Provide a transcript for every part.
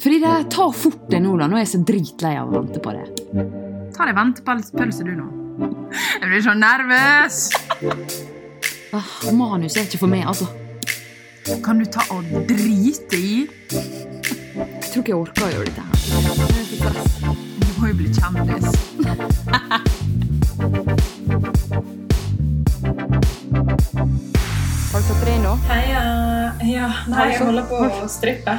Frida, ta fort det nå, da. Nå er jeg så dritlei av å vente på det. Ta deg ventepølse, du nå. Jeg blir så nervøs. Ah, manus er ikke for meg, altså. Kan du ta og drite i? Jeg tror ikke jeg orker å gjøre dette her. Det er. Du må jo bli kjendis. nå? Heia. Ja, nei, jeg holder på å strippe.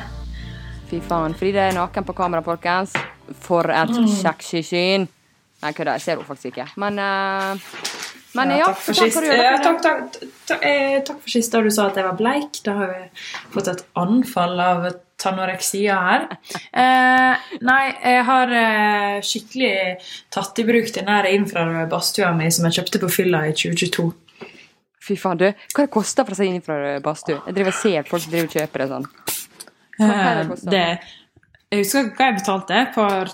Fy faen. Frida er naken på kamera, folkens. For et sexy syn. Nei, kødda. Jeg ser henne faktisk ikke. Men uh, Men ja, takk for sist. Ja, takk, takk, takk, eh, takk for sist da du sa at jeg var bleik. Da har vi fått et anfall av tanoreksia her. Eh, nei, jeg har eh, skikkelig tatt i bruk den der infrarøde badstua mi som jeg kjøpte på fylla i 2022. Fy faen, du. Hva det koster for å se inn fra badstue? Jeg driver og ser folk driver og kjøper det sånn. Hva det Eh, kostet? det, jeg husker hva jeg betalte. For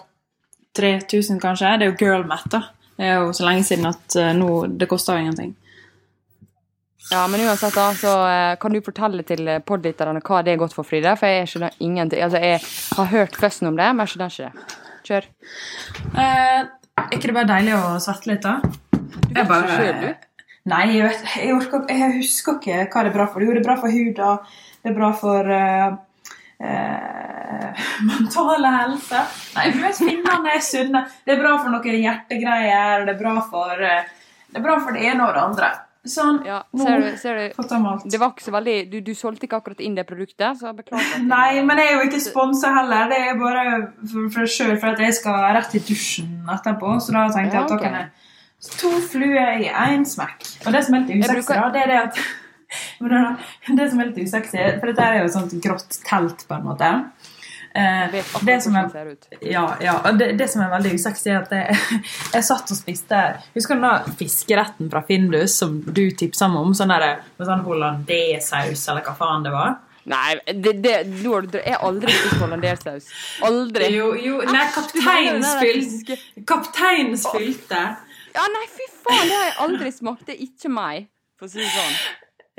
3000, kanskje. Det er jo girl mat, da. Det er jo så lenge siden at eh, nå Det koster jo ingenting. Ja, men uansett, da, så eh, kan du fortelle til eh, podlytterne hva det er godt for, Frida? For jeg skjønner ingenting. Altså, jeg har hørt førsten om det, men jeg skjønner ikke det. Kjør. Eh, er ikke det bare deilig å svette litt, da? Du vet bare... selv, du. Nei, jeg, vet, jeg, orker, jeg husker ikke hva det er bra for. Jo, det er bra for huda, det er bra for uh, uh, mentale helse. Nei, du vet, finnene er sunne. Det er bra for noen hjertegreier, det er bra for, uh, det er bra for det ene og det andre. Sånn, Ja, ser du, ser du. Det var ikke så veldig Du, du solgte ikke akkurat inn det produktet, så beklager. Nei, men jeg er jo ikke sponsa heller. Det er bare for, for sjøl, for at jeg skal rett i dusjen etterpå. Så da tenkte jeg at da kan jeg To fluer i én smekk. Og det som er litt usexy, bruker- det er det at Det som er litt usexy, for dette er jo et sånt grått telt, på en måte. Eh, det som er ut. ja, ja. Det, det som er veldig usexy, er at jeg, jeg satt og spiste Husker du da fiskeretten fra Findus som du tipsa meg om? Sånn der, med sånn hollandésaus, eller hva faen det var? Nei, det, det, du- jeg har aldri spist hollandersaus. Aldri. Jo, jo, nei, kapteinens fylte. Ja, nei, fy faen, det har jeg aldri smakt. Det er ikke meg, for å si det sånn.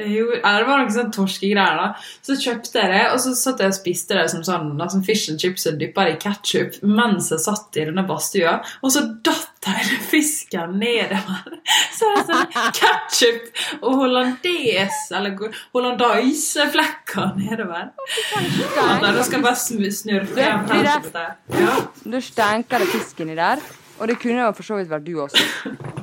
Jo, det var noen sånn torskegreier, da. Så kjøpte jeg det, og så satt jeg og spiste det som sånn som fish and chips og dyppa det i ketsjup mens jeg satt i denne badstua, og så datt hele fisken nedover. Så er det sånn ketsjup og hollandes, eller hollandaiseflekker nedover. Da skal jeg bare snurre igjen. Ja. Da stenker det fisken i der. Og det kunne jo for så vidt vært du også.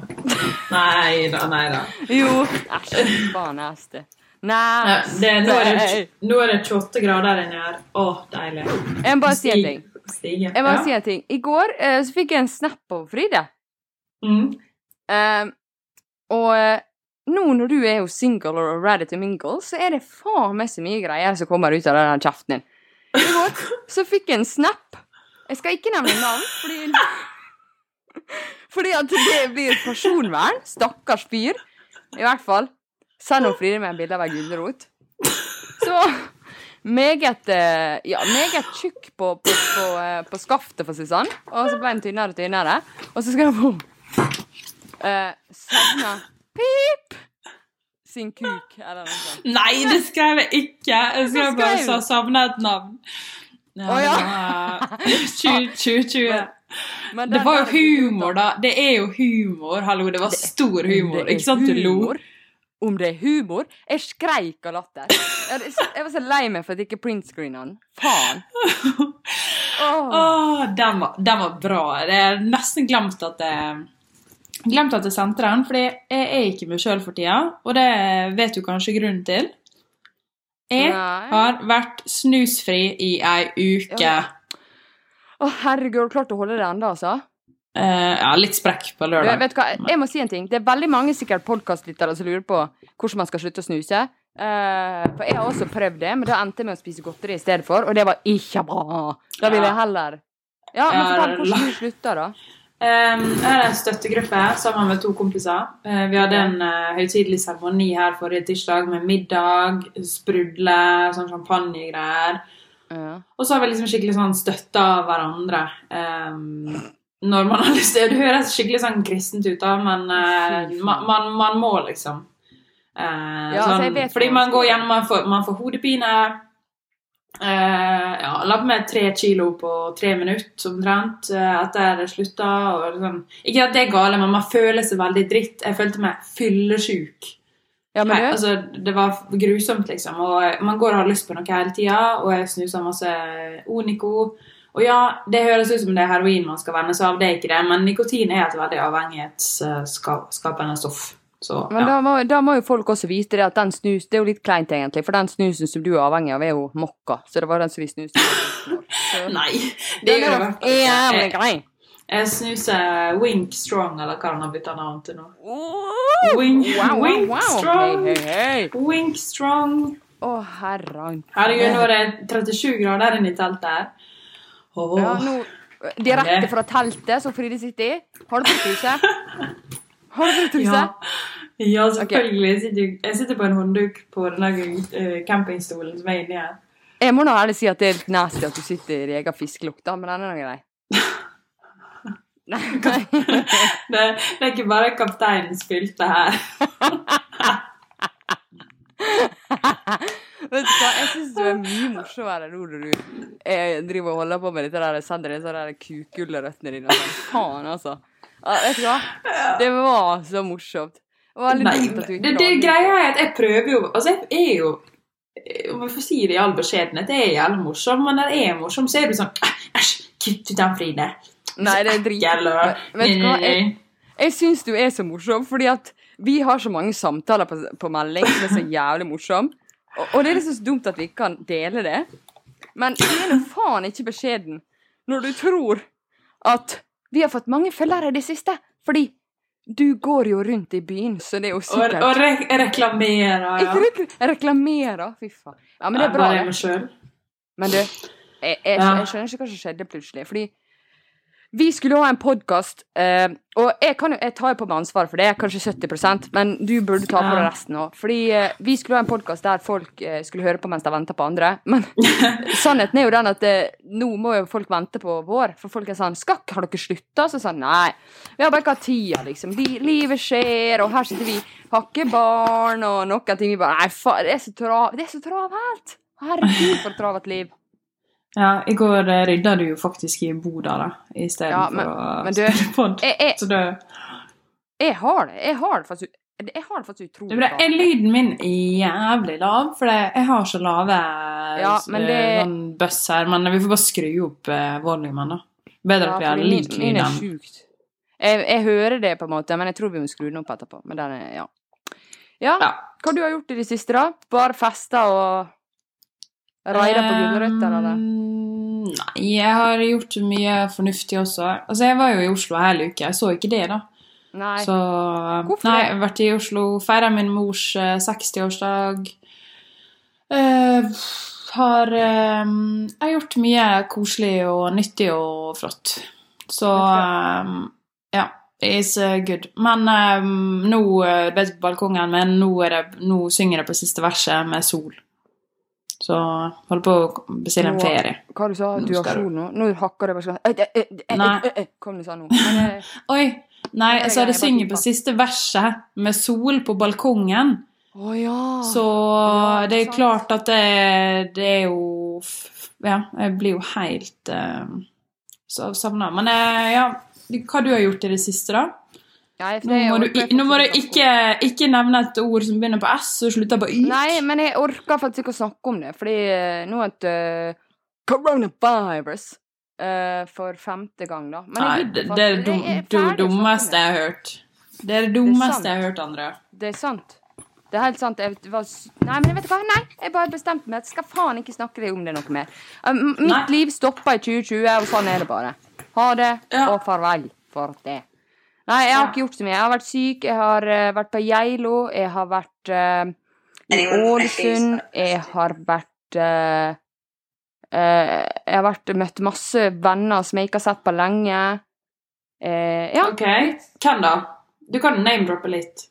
Nei da, nei da. Jo. Æsj, faen neste. Nei. det, nå, er det, nå er det 28 grader inni her. Å, deilig. Jeg må bare si en ting. Stige. Jeg må bare ja. si en ting. I går eh, så fikk jeg en snap av Fride. Mm. Eh, og eh, nå når du er jo single og ready to mingle, så er det faen meg så mye greier som kommer ut av den kjeften din. I går så fikk jeg en snap. Jeg skal ikke nevne navn, fordi Fordi at det blir personvern. Stakkars fyr. I hvert fall. Send om Fride med en bilde av ei gulrot. Så meget eh, Ja, meget tjukk på, på, på, eh, på skaftet, for å si det sånn. Og så ble den tynnere og tynnere. Og så skal hun uh, Savne Pip! Sin kuk, eller noe sånt. Nei, det skrev jeg ikke. Jeg skrev bare så savna et navn. Å, ja. 2020. Men Det var jo humor, da. Det er jo humor. Hallo, det var stor humor. Ikke sant du lo? Om det er humor? Jeg skreik av latter. Jeg, jeg var så lei meg for at jeg ikke printscreena den. Faen. Oh. oh den var, den var bra. Jeg har nesten glemt at jeg Glemt at jeg sendte den, fordi jeg er ikke meg sjøl for tida. Og det vet du kanskje grunnen til. Jeg Nei. har vært snusfri i ei uke. Ja. Å, herregud, du klart å holde det ennå, altså? Uh, ja, litt sprekk på Du, lørdag. vet du hva, jeg må si en ting. Det er veldig mange sikkert podkastlyttere som lurer på hvordan man skal slutte å snuse. Uh, for jeg har også prøvd det, men da endte jeg med å spise godteri i stedet for, og det var ikke bra. Da ville jeg heller Ja, men Ja, fortell hvordan du slutta, da. Um, jeg har en støttegruppe sammen med to kompiser. Uh, vi hadde en uh, høytidelig seremoni her forrige tirsdag med middag, sprudle, sånn champagnegreier. Ja. Og så har vi liksom skikkelig sånn støtta hverandre. Um, når man har lyst til Det høres skikkelig sånn kristent ut, da, men uh, man, man, man må liksom. Uh, Ja, altså, sånn, altså fordi man går gjennom Man får, man får hodepine. Uh, ja, la på meg tre kilo på tre minutter omtrent uh, etter jeg slutta. Liksom, ikke at det er gale, men man føler seg veldig dritt. Jeg følte meg fyllesyk. Ja, men He- altså, det var grusomt, liksom. Og man går og har lyst på noe hele tida, og jeg snuser masse Onico. Og ja, det høres ut som det er heroin man skal venne seg av, det er ikke det, men nikotin er et veldig avhengighetsskapende stoff. Så men da, må, da må jo folk også vite det at den snus Det er jo litt kleint, egentlig, for den snusen som du er avhengig av, er jo mokka. Så det var den som vi snuste. Nei, det Den er jo jævlig grei. Jeg, snuser Wink Strong, eller hva den har bytta navn til nå. Wink, wow, wink wow. strong. Hey, hey, hey. Wink Strong. Å, oh, Herregud, nå er det 37 grader inne i teltet her. Oh. Ja, nå Direkte fra teltet som Fride sitter i. Har du på truse? Har du på truse? Ja, ja selvfølgelig. Jeg, sitter, jeg sitter på en håndduk på den eh, campingstolen som er inni her. Jeg må nå ærlig si at det er litt nasty at du sitter i egen fiskelukt, men den er nå grei. Det, det er ikke bare kapteinen spilte her. Vet du hva, jeg syns du er mye morsommere nå når du jeg driver og holder på med dette der, sender disse der kukullrøttene dine. sånn. Faen, altså. Vet du hva? Det var så morsomt. Det var Nei, det, det greia er at jeg prøver jo Altså, jeg er jo Om jeg får si det i all beskjedenhet, jeg er jævlig morsom, men når jeg er morsom, så er du sånn Æsj, kutt ut den, Fride. Nei, det er drit. Vet du hva, jeg, jeg syns du er så morsom, fordi at vi har så mange samtaler på, på melding som er så jævlig morsom. Og, og det er liksom så dumt at vi ikke kan dele det. Men du er nå faen ikke beskjeden når du tror at vi har fått mange følgere i det siste. Fordi du går jo rundt i byen, så det er jo sikkert og re reklamerer, ja. Ikke rek reklamerer, fy faen. Ja, men det er bra, Ja, det. Men du, jeg, jeg, jeg skjønner ikke hva som skjedde plutselig. Fordi vi skulle ha en podkast, eh, og jeg, kan jeg tar jo på meg ansvaret for det, kanskje 70% men du burde ta på deg resten òg. Fordi eh, vi skulle ha en podkast der folk eh, skulle høre på mens de venter på andre. Men sannheten er jo den at nå må jo folk vente på vår. For folk er sånn 'Skal ikke- har dere slutta?' Så sånn Nei. Vi har bare ikke hatt tida, liksom. Li, livet skjer, og her sitter vi, har ikke barn, og noen ting. Vi bare Nei, faen, det så tra- det er så travelt. Herregud, for et travelt liv. Ja, i går eh, rydda du jo faktisk i boda, da, istedenfor Ja, men- å men du- spille pod. Jeg, jeg, Så det jeg har det. Jeg har det faktisk, jeg har det faktisk utrolig Det er lyden min jævlig lav? For jeg har så lave Ja, det- eh, sånn bøss her. Men vi får bare skru opp eh, volumen, da. Bedre at vi har min, lik min lyd er sjukt. Jeg, jeg hører det på en måte, men jeg tror vi må skru den opp etterpå. Men den er, ja. ja. Ja. Hva du har gjort i det siste, da? Bare festa og raida på gulrøtter, eller? Nei, jeg har gjort mye fornuftig også. Altså, jeg var jo i Oslo hele uka. Jeg så ikke det, da. Nei. Så Hvorfor Nei, jeg har vært i Oslo, feira min mors eh, 60-årsdag. Uh, har um, Jeg har gjort mye koselig og nyttig og flott. Så um, ja. It's eh, good. Men um, nå eh, vet på balkongen, men nå, det, nå synger jeg på siste verset med sol. Så holder på å bestille en ferie. Hva du sa du? Har sol nå? Nå hakker det bare eh, eh, eh, Kom du sa nå? Oi! Nei, så det synger på siste verset med sol på balkongen. Å ja. Så det er klart at det, det er jo Ja, jeg blir jo helt uh, savna. Men ja, hva du har gjort i det siste, da? Nei, Nå må du, nå må du ikke, ikke nevne et ord som begynner på S og slutter på Y. Nei, men jeg orker faktisk ikke å snakke om det, fordi eh, nå det eh, coronavirus uh, for femte gang, da. Men Nei, det, det er det er om dummeste jeg har hørt. Det er det dummeste jeg har hørt, Andrea. Det er sant. Det er helt sant. Jeg var, nei, men vet du hva? Nei, jeg bare bestemte meg jeg skal faen ikke snakke om det noe mer. mitt Nei. liv stoppa i 2020, og sånn er det bare. Ha det, Ja. og farvel for det. Nei, jeg har ikke gjort så mye. Jeg har vært syk, jeg har eh, vært på Geilo, jeg har vært uh, i Ålesund, jeg har vært uh, uh, Jeg har vært møtt masse venner som jeg ikke har sett på lenge. Ja. Ok, hvem da? Du kan name-droppe litt.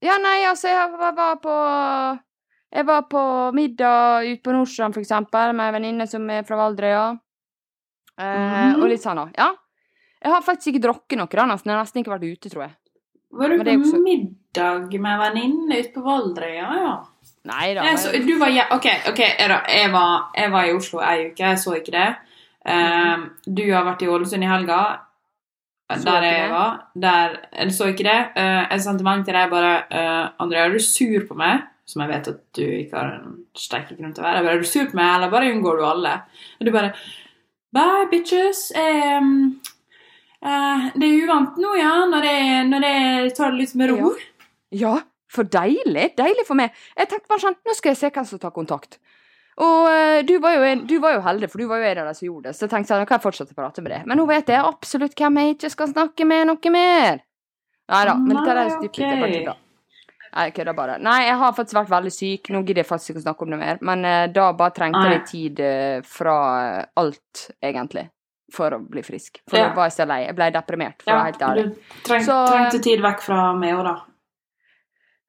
Ja, nei, altså, jeg var på Jeg var på middag ute på Nordstrand, for eksempel, med ei venninne som er fra Valdrøya. Ja. Mm -hmm. Og litt sånn, òg. Ja. Jeg har faktisk ikke drukket noe, da, nesten. Jeg har nesten ikke vært ute, tror jeg. Var du på også... middag med en venninne ute på Valdrøya? Ja. Nei da. Jeg, så, du var, ja, ok, okay jeg, var, jeg var i Oslo ei uke, jeg så ikke det. Um, du har vært i Ålesund i helga, der jeg var. Der, jeg så ikke det. Uh, jeg sendte melding til deg bare uh, Andrea, er du sur på meg? Som jeg vet at du ikke har en sterk grunn til å være. Jeg bare, er du sur på meg, eller bare unngår du alle? Og du bare Bye, bitches. Um, uh, det er uvant nå, ja, når jeg, når jeg tar det litt med ro. Ja, for deilig. Deilig for meg. Jeg tenkte bare sånn, nå skal jeg se hvem som tar kontakt. Og eh, du, var en, du var jo heldig, for du var jo en av de som gjorde det. Så jeg tenkte sånn, nå kan jeg fortsette å prate med deg. Men nå vet jeg absolutt hvem jeg ikke skal snakke med noe mer. Nei da. Men dette er Nei, stygt. Jeg bare jeg kødder bare. Nei, jeg har faktisk vært veldig syk. Nå gidder jeg faktisk ikke å snakke om det mer. Men eh, da bare trengte jeg litt tid eh, fra eh, alt, egentlig. For å bli frisk. For Ja. da var jeg så lei. Jeg ble deprimert, for å Ja, være helt ærlig. du treng, Så, trengte tid vekk fra meg òg, da.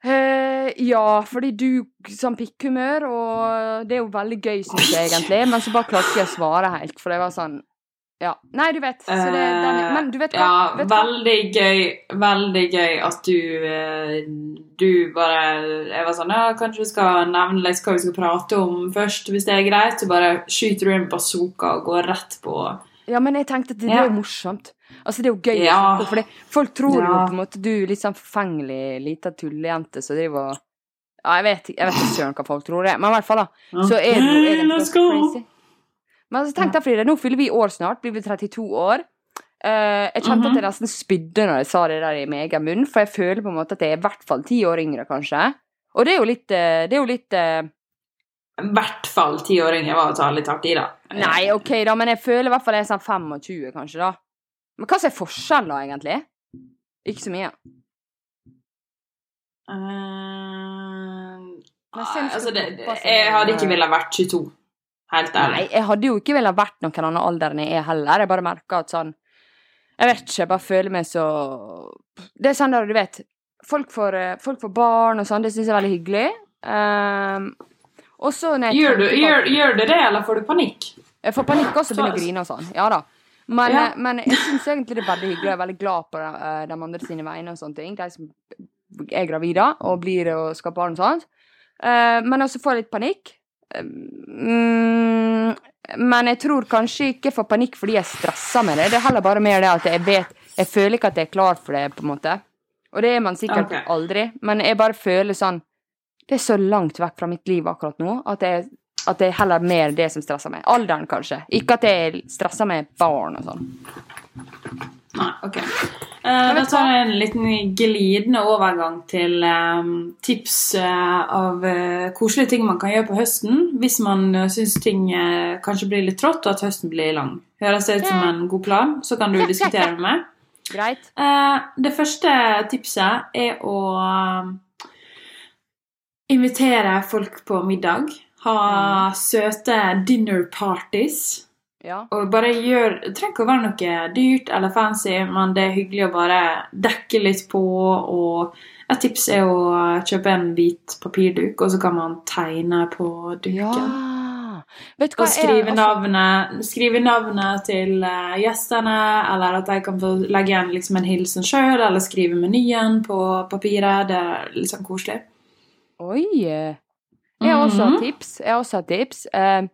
Eh, ja, fordi du sånn pikkhumør, og det er jo veldig gøy, syns jeg egentlig, men så bare klarte jeg å svare helt, for det var sånn Ja. Nei, du vet. Så det, den, men du vet hva? Eh, Ja, vet hva? veldig gøy Veldig gøy at du eh, Du bare Jeg var sånn Ja, kanskje vi skal nevne litt hva vi skal prate om først, hvis det er greit. Så bare skyter du inn bazooka og går rett på Ja, men jeg tenkte at det, Ja. er jo morsomt. Altså, det er jo gøy. Ja. For folk tror jo på en måte du er litt sånn forfengelig lita tullejente som driver og Ja, jeg vet, jeg vet ikke søren hva folk tror det, men i hvert fall, da. Så er det jo egentlig crazy. Men så tenkte jeg, Frida, nå fyller vi år snart. Blir vi 32 år. Uh, jeg kjente Mhm. at jeg nesten spydde når jeg sa det der i min egen munn, for jeg føler på en måte at jeg er i hvert fall ti år yngre, kanskje. Og det er jo litt eh, Det er jo litt eh, I hvert fall tiåringer var å ta litt hardt i, da. Nei, OK, da, men jeg føler i hvert fall jeg er sånn 25, kanskje, da. Men hva som er forskjellen, da, egentlig? Ikke så mye. Uh, altså, det, jeg hadde ikke villet vært 22. Helt ærlig. Nei, jeg hadde jo ikke villet vært noen annen alder enn jeg er heller. Jeg bare merker at sånn Jeg vet ikke, jeg bare føler meg så Det er sånn der, du vet Folk får, eh, folk får barn og sånn, det syns jeg er veldig hyggelig. Ehm, og så jeg Gjør, du, gjør, gjør det det, eller får du panikk? Jeg får panikk også og begynner å grine og sånn. Ja da. Men, Ja. eh, men jeg syns egentlig det er veldig hyggelig, og jeg er veldig glad på de, de andre sine vegne og sånne ting. De som er gravide og blir og skal barn og sånt. Eh, men også får jeg litt panikk. Eh, Mm, men jeg tror kanskje ikke jeg får panikk fordi jeg stresser med det. Det er heller bare mer det at jeg vet Jeg føler ikke at jeg er klar for det, på en måte. Og det er man sikkert okay. aldri. Men jeg bare føler sånn Det er så langt vekk fra mitt liv akkurat nå at det, at det er heller mer det som stresser meg. Alderen, kanskje. Ikke at jeg stresser med barn og sånn. Nei, ok. Eh, da tar jeg en liten glidende overgang til eh, tips eh, av eh, koselige ting man kan gjøre på høsten hvis man uh, syns ting eh, kanskje blir litt trått, og at høsten blir lang. Høres det ut som en god plan? Så kan du diskutere med meg. Greit? Eh, det første tipset er å invitere folk på middag. Ha søte dinner parties. Ja. Og bare gjør Det trenger ikke å være noe dyrt eller fancy, men det er hyggelig å bare dekke litt på. Og et tips er å kjøpe en hvit papirduk, og så kan man tegne på ja. Vet du hva Og skrive altså, navnet, skrive navnet til eh, gjestene, eller at de kan få legge igjen liksom en hilsen sjøl, eller skrive menyen på papiret. Det er litt sånn koselig. Oi! Jeg har også hatt tips. Jeg har også hatt tips eh,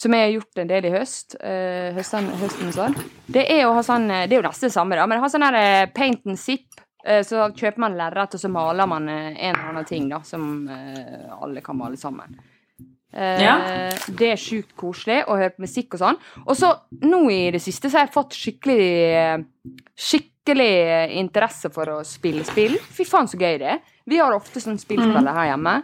som jeg har gjort en del i høst. Eh, høsten, høsten sånn. Det er å ha sånn eh, Det er jo nesten det samme, da, men ha sånn her eh, paint and zip. Eh, så kjøper man lerret, og så maler man en eller annen ting da, som alle kan male sammen. Ja. Det er sjukt koselig å høre på musikk og sånn. Og så nå i det siste så har jeg fått skikkelig Skikkelig interesse for å spille spill. Fy faen, så gøy det er. Vi har ofte sånn spillkvelder her hjemme.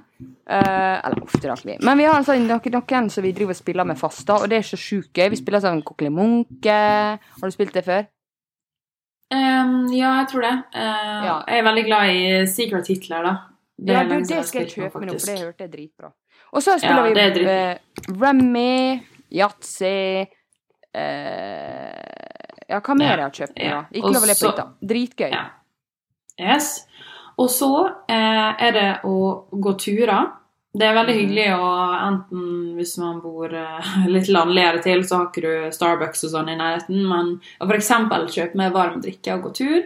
Uh, eller ofte, da ikke vi. Men vi har sånn, noen, noen som vi driver og spiller med fast, da, og det er så sjukt gøy. Vi spiller sånn Kokkelimunke. Har du spilt det før? Um, ja, jeg tror det. Uh, Ja. Jeg er veldig glad i secret Hitler, da. Det ja, er du, det skal jeg kjøpe meg nå, for det hørte jeg dritbra. Og så spiller Ja, er vi uh, Remy, yatzy uh, Ja, hva mer Ja, jeg har kjøpt ja. Ikke lov å le på hytta. Dritgøy. Yes. Og så eh, er det å gå turer. Det er veldig Mhm. hyggelig å enten hvis man bor eh, litt landligere til, så har ikke du Starbucks og sånn i nærheten, men f.eks. kjøpe med varm drikke og gå tur.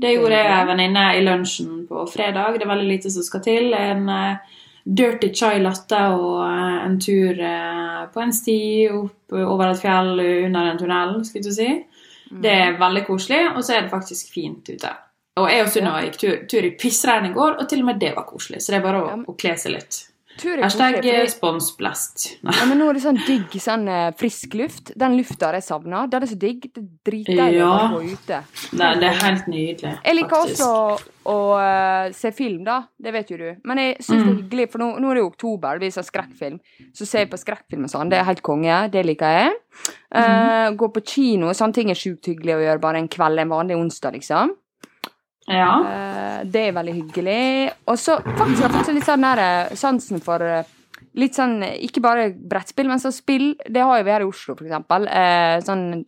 Det gjorde jeg og en venninne i lunsjen på fredag. Det er veldig lite som skal til. En eh, dirty chai latte og eh, en tur eh, på en sti opp over et fjell under en tunnel, skulle du si. Det er veldig koselig, og så er det faktisk fint ute. Og jeg og Sunniva gikk tur, tur i pissregn i går, og til og med det var koselig. Så det er bare å, å kle seg litt. Hashtag eh, fordi- spons blest. Nei. Ja, men nå er det sånn digg, sånn eh, frisk luft. Den lufta jeg savna, den er så digg. Det driter jeg Ja. å gå ute. Nei, det er helt nydelig. Jeg liker faktisk. også å å se film, da. Det vet jo du. Men jeg syns det er Mm. hyggelig, for nå, nå er det jo oktober, det blir sånn skrekkfilm. Så ser jeg på skrekkfilm og sånn. Det er helt konge. Det liker jeg. Mm. Uh, gå på kino, sånne ting er sjukt hyggelig å gjøre bare en kveld, en vanlig onsdag, liksom. Ja. Eh, det er veldig hyggelig. Og så faktisk har jeg fått litt sånn der eh, sansen for eh, Litt sånn, ikke bare brettspill, men så spill. Det har jo vi her i Oslo, for eksempel. Sånn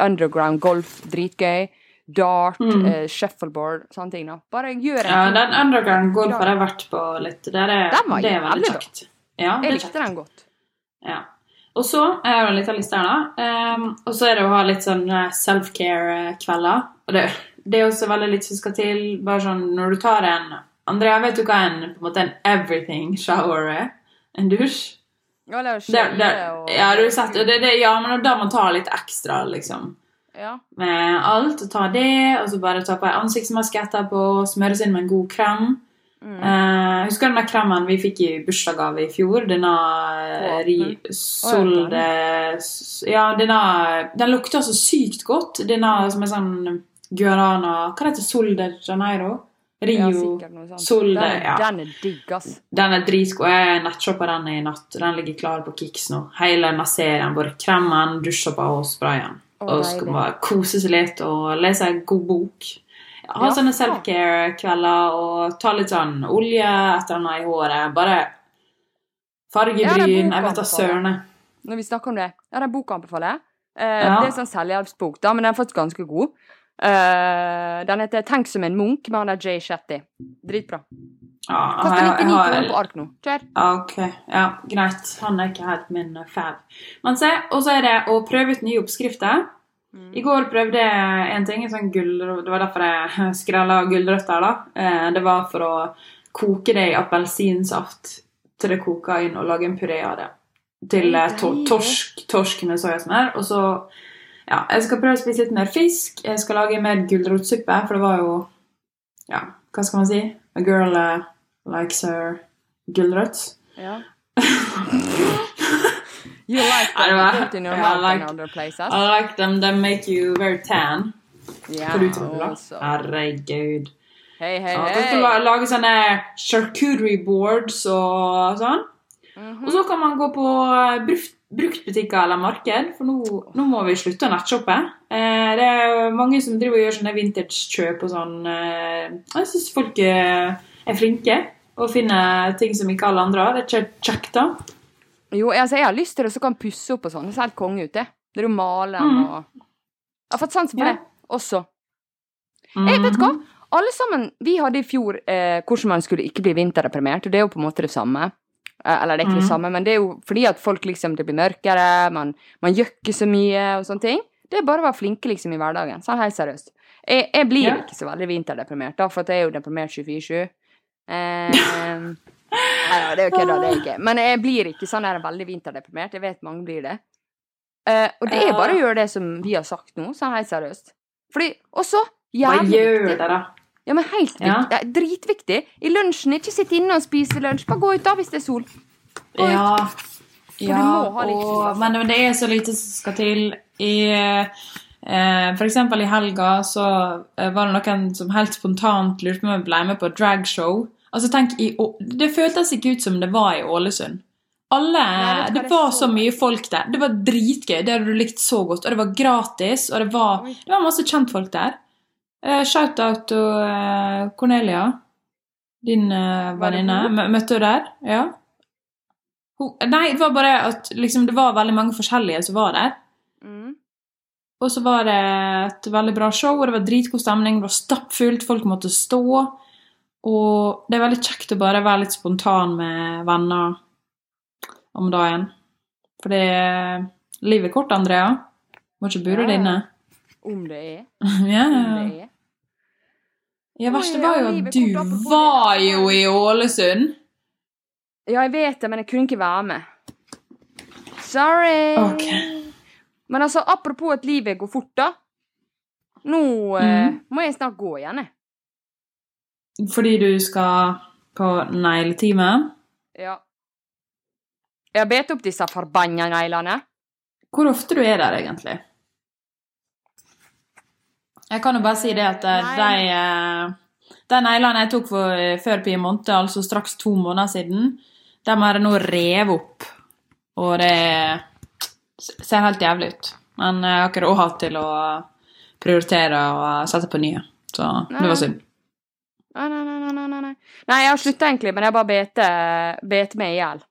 underground golf, dritgøy. Dart, Mm. shuffleboard, sånne ting. da. Bare gjør en ja, den underground golf har jeg vært på litt. Der er, Den var det er veldig kjekt. Ja, Jeg likte den godt. Ja. Og så jeg har jeg en liten liste her, da. Um, og så er det å ha litt sånn self-care-kvelder. Og det, det er også veldig litt som skal til. Bare sånn når du tar en Andrea, vet du hva en, på en måte en everything shower er? En dusj? Ja, Det, det, skjelle og ja, du sett det, det, ja, men da man tar litt ekstra, liksom. Ja. Med alt. Og ta det, og så bare ta på ei ansiktsmaske etterpå, smøres inn med en god krem. Mm. Eh, husker du den der kremen vi fikk i bursdagsgave i fjor? Denne eh, ri, solde Ja, denne Den lukter så sykt godt. Denne som er sånn guarana Hva heter? Sol de Janeiro? Rio ja. Sol de ja. den er digg, ass. Den er dritgod. Jeg nettshoppa den i natt. Den ligger klar på Kix nå. Hele serien. Både kremen, dusjsåpa og sprayen. Og skal deilig. bare kose seg litt og lese en god bok. Ha Ja, sånne self-care-kvelder og ta litt sånn olje et eller annet i håret. Bare Ja, fargebryn. boka Jeg vet da søren. Når vi snakker om det. Ja, den boka anbefaler jeg. Eh, Ja. Det er sånn selvhjelpsbok, da, men den er faktisk ganske god. Eh, den heter 'Tenk som en munk' med han der Jay Shetty. Dritbra. Ja, Kaster jeg- jeg 99 har- kroner på ark nå. Kjør. Ok. Ja, greit. Han er ikke helt min eh, fab. Men se, og så er det å prøve ut nye oppskrifter. I går prøvde jeg en ting, en sånn gull, det var derfor jeg skrella gulrøtter. da. Eh, Det var for å koke det i appelsinsaft til det koker inn, og lage en puré av det. Til to torsk, torsk med soyasmør. Og så ja, jeg skal prøve å spise litt mer fisk. Jeg skal lage mer gulrotsuppe, for det var jo Ja, hva skal man si? A girl uh, likes her gulrot. Ja. You like them var- put in your mouth like- in other places? I like them, they make you very tan. Yeah, altså. Herregud. Hei, hei, hei. Så skal lage sånne charcuterie boards og sånn. Mhm. Og så kan man gå på eh, brukt, bruktbutikker eller marked, for nå, nå må vi slutte å nettshoppe. Eh, det er mange som driver og gjør sånne vintage-kjøp og sånn. Eh, jeg syns folk eh, er flinke og finner ting som ikke alle andre har. Det er ikke kjekt, da. Jo, altså, jeg har lyst til det, så kan pusse opp og sånn. Det ser helt konge ut, det. Det er jo male Mhm. og Jeg har fått sans for Ja. det også. Jeg vet hva? Alle sammen, Vi hadde i fjor eh, hvordan man skulle ikke bli vinterdeprimert, og det er jo på en måte det samme. Eh, eller det er ikke det Mhm. samme, men det er jo fordi at folk liksom, det blir mørkere, man, man gjør ikke så mye og sånne ting. Det er bare å være flinke liksom i hverdagen. Sånn helt seriøst. Jeg, jeg blir Ja. ikke så veldig vinterdeprimert, da, for jeg er jo deprimert 24-7. Eh, nei, da, det er jo kødda, det er ikke. Men jeg blir ikke sånn der veldig vinterdeprimert. Jeg vet mange blir det. Eh, og det er bare å gjøre det som vi har sagt nå, sånn helt seriøst. Fordi, og så, Hva gjør det, da? Ja, men helt Ja. viktig. Det er dritviktig. I lunsjen, ikke sitte inne og spise lunsj. Bare gå ut da hvis det er sol. Gå ut. Ja, må ha litt altså. men det er så lite som skal til. I, eh, eksempel i helga så eh, var det noen som helt spontant lurte på om jeg ble med på dragshow. Altså tenk, i, Det føltes ikke ut som det var i Ålesund. Alle, Nei, vet du Det det var så mye folk der. Det var dritgøy. Det hadde du likt så godt. Og det var gratis, og det var, det var masse kjentfolk der. Eh, Shout-out til eh, Cornelia, din uh, venninne. Møtte du der? Ja. Hun, nei, det var bare at liksom, det var veldig mange forskjellige som var der. Mm. Og så var det et veldig bra show, og det var dritgod stemning. Det var stappfullt, folk måtte stå. Og det er veldig kjekt å bare være litt spontan med venner om dagen. For det livet er kort, Andrea. Må ikke bure Ja. det inne. Om det er. Ja. Om det er. Ja, verste var jo at du var jo i Ålesund. Ja, jeg vet det, men jeg kunne ikke være med. Sorry. Ok. Men altså, apropos at livet går fort, da. Nå eh, Mhm. må jeg snart gå igjen, jeg. Fordi du skal på negletime. Ja. Jeg har bedt opp disse forbanna neglene. Hvor ofte du er der, egentlig? Jeg kan jo bare si det at eh, Nei. de, eh, de neglene jeg tok for, eh, før måned, altså straks to måneder siden, de har jeg nå revet opp. Og det ser helt jævlig ut. Men jeg har ikke råd til å prioritere og sette på nye. Så det var synd. Nei, nei, nei, nei, nei, nei. Nei, jeg har slutta egentlig, men jeg bare bet, bet meg i hjel.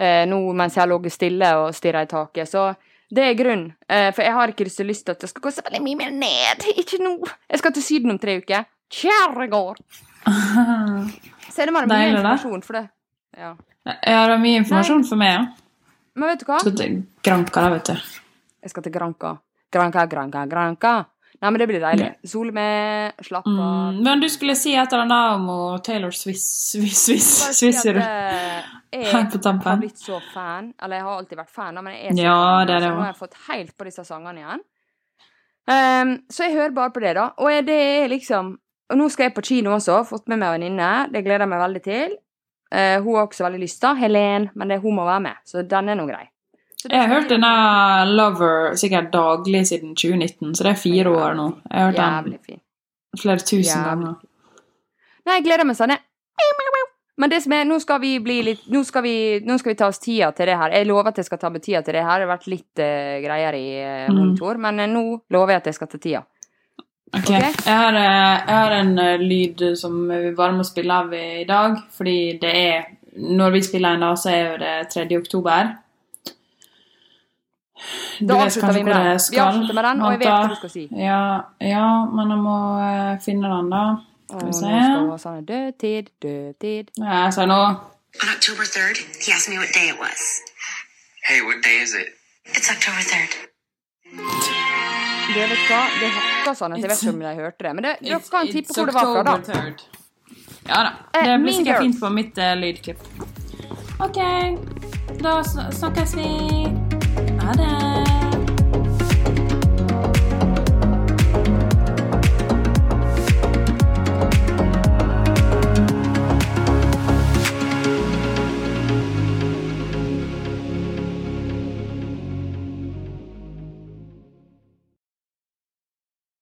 Eh, nå mens jeg har ligget stille og stirra i taket. Så det er grunnen. Eh, for jeg har ikke så lyst til at det skal gå så veldig mye mer ned. Ikke nå. Jeg skal til Syden om tre uker. Kjæregård! Så er det bare mye Deilig, informasjon for det. Ja. Jeg har mye informasjon for meg. ja. Men vet du hva? Jeg Skal til Granca, da, vet du. Jeg skal til Granca. Granca, Granca, Granca. Nei, men det blir deilig. Sol med, slapp av. Mm, men du skulle si et eller annet om Taylor Swiss Swiss, Swiss, Swiss si jeg på har blitt så fan. Eller jeg har alltid vært fan, men jeg er så Ja, fan. det er det så nå har jeg fått helt på disse sangene igjen. Um, så jeg hører bare på det, da. Og det er liksom Og nå skal jeg på kino også. Fått med meg venninne. Det gleder jeg meg veldig til. Uh, hun har også veldig lyst, da. Helen. Men det, hun må være med. Så den er nå grei. Jeg har hørt denne Lover sikkert daglig siden 2019, så det er fire år nå. Jeg har hørt den flere tusen Jævlig ganger. Nei, jeg gleder meg sånn. Men det som er, nå skal vi bli litt Nå skal vi, nå skal vi ta oss tida til det her. Jeg lover at jeg skal ta meg tida til det her. Det har vært litt uh, greier i uh, Mm. monitor, men uh, nå lover jeg at jeg skal ta tida. Ok, okay? Jeg, har, eh, jeg har en eh, lyd som vi bare må spille av i dag, fordi det er Når vi spiller en dag, så er det 3. oktober. Da avslutter vi med den. Vi avslutter med den, og jeg vet hva du skal si. Ja, ja, men jeg må eh, finne den, da. Skal vi nå se. skal hun Død tid, dødtid, dødtid. Ja, Jeg sa nå On October 3rd, he asked me what day it was. Hey, what day is it? It's October 3rd. Det vet hva, det hakka sånn at jeg vet ikke om jeg hørte det. Men det, dere kan tippe hvor det var fra, da. October 3rd. Ja da. Eh, Det blir sikkert fint på mitt uh, lydklipp. OK. Da snakkes vi. Ha det.